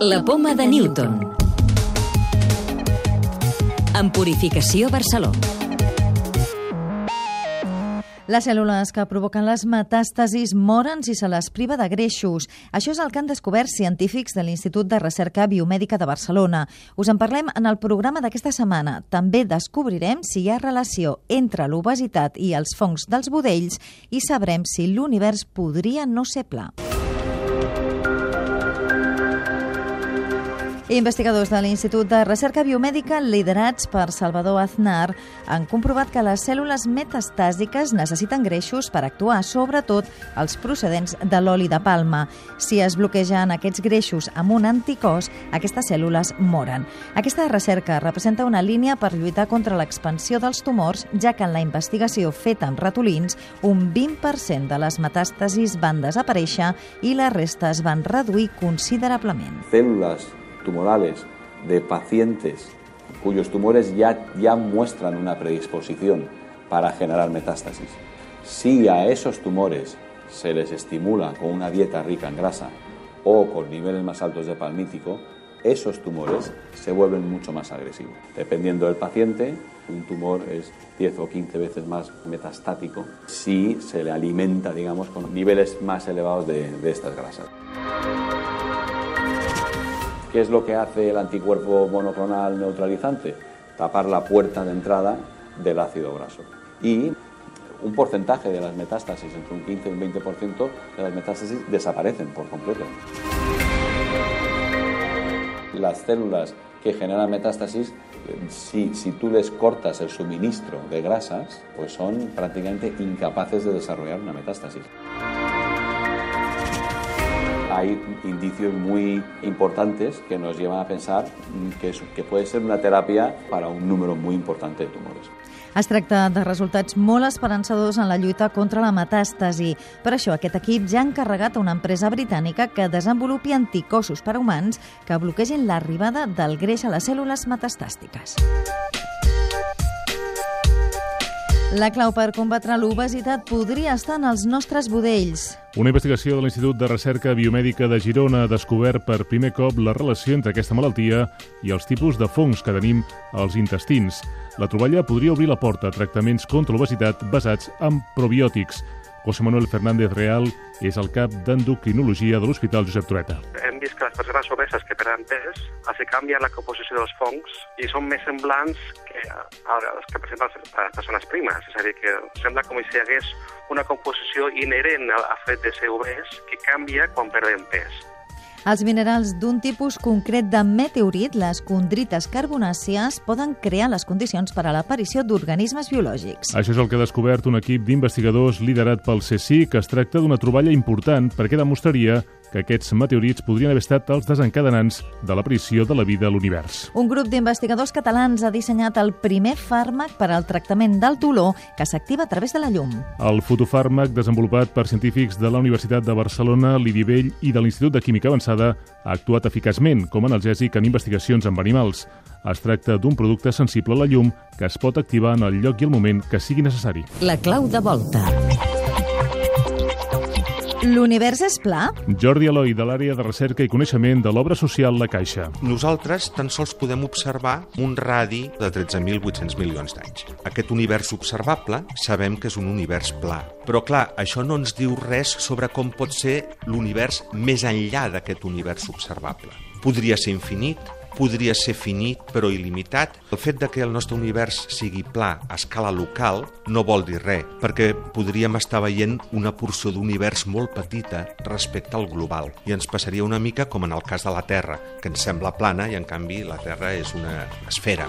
La poma de Newton. En Purificació Barcelona. Les cèl·lules que provoquen les metàstasis moren si se les priva de greixos. Això és el que han descobert científics de l'Institut de Recerca Biomèdica de Barcelona. Us en parlem en el programa d'aquesta setmana. També descobrirem si hi ha relació entre l'obesitat i els fongs dels budells i sabrem si l'univers podria no ser pla. Investigadors de l'Institut de Recerca Biomèdica, liderats per Salvador Aznar, han comprovat que les cèl·lules metastàsiques necessiten greixos per actuar, sobretot els procedents de l'oli de palma. Si es bloquegen aquests greixos amb un anticòs, aquestes cèl·lules moren. Aquesta recerca representa una línia per lluitar contra l'expansió dels tumors, ja que en la investigació feta amb ratolins, un 20% de les metàstasis van desaparèixer i la resta es van reduir considerablement. Cèl·lules tumorales de pacientes cuyos tumores ya, ya muestran una predisposición para generar metástasis. Si a esos tumores se les estimula con una dieta rica en grasa o con niveles más altos de palmítico, esos tumores se vuelven mucho más agresivos. Dependiendo del paciente, un tumor es 10 o 15 veces más metastático si se le alimenta, digamos, con niveles más elevados de, de estas grasas. ¿Qué es lo que hace el anticuerpo monoclonal neutralizante? Tapar la puerta de entrada del ácido graso. Y un porcentaje de las metástasis, entre un 15 y un 20% de las metástasis desaparecen por completo. Las células que generan metástasis, si, si tú les cortas el suministro de grasas, pues son prácticamente incapaces de desarrollar una metástasis hay indicios muy importantes que nos llevan a pensar que, es, que puede ser una terapia para un número muy importante de tumores. Es tracta de resultats molt esperançadors en la lluita contra la metàstasi. Per això, aquest equip ja ha encarregat a una empresa britànica que desenvolupi anticossos per a humans que bloquegin l'arribada del greix a les cèl·lules metastàstiques. La clau per combatre l'obesitat podria estar en els nostres budells. Una investigació de l'Institut de Recerca Biomèdica de Girona ha descobert per primer cop la relació entre aquesta malaltia i els tipus de fongs que tenim als intestins. La troballa podria obrir la porta a tractaments contra l'obesitat basats en probiòtics. José Manuel Fernández Real és el cap d'endocrinologia de l'Hospital Josep Trueta. Hem vist que les persones obeses que perden pes els canvia la composició dels fongs i són més semblants que els que presenten les persones primes. És a dir, que sembla com si hi hagués una composició inherent al fet de ser obès que canvia quan perden pes. Els minerals d'un tipus concret de meteorit, les condrites carbonàcies, poden crear les condicions per a l'aparició d'organismes biològics. Això és el que ha descobert un equip d'investigadors liderat pel CSIC, que es tracta d'una troballa important perquè demostraria que aquests meteorits podrien haver estat els desencadenants de l'aparició de la vida a l'univers. Un grup d'investigadors catalans ha dissenyat el primer fàrmac per al tractament del dolor que s'activa a través de la llum. El fotofàrmac, desenvolupat per científics de la Universitat de Barcelona, l'IDIVELL i de l'Institut de Química Avançada, ha actuat eficaçment com a analgèsic en investigacions amb animals. Es tracta d'un producte sensible a la llum que es pot activar en el lloc i el moment que sigui necessari. La clau de volta. L'univers és pla? Jordi Eloi, de l'àrea de recerca i coneixement de l'obra social La Caixa. Nosaltres tan sols podem observar un radi de 13.800 milions d'anys. Aquest univers observable sabem que és un univers pla. Però clar, això no ens diu res sobre com pot ser l'univers més enllà d'aquest univers observable. Podria ser infinit, podria ser finit però il·limitat. El fet de que el nostre univers sigui pla a escala local no vol dir res, perquè podríem estar veient una porció d'univers molt petita respecte al global. I ens passaria una mica com en el cas de la Terra, que ens sembla plana i en canvi la Terra és una esfera.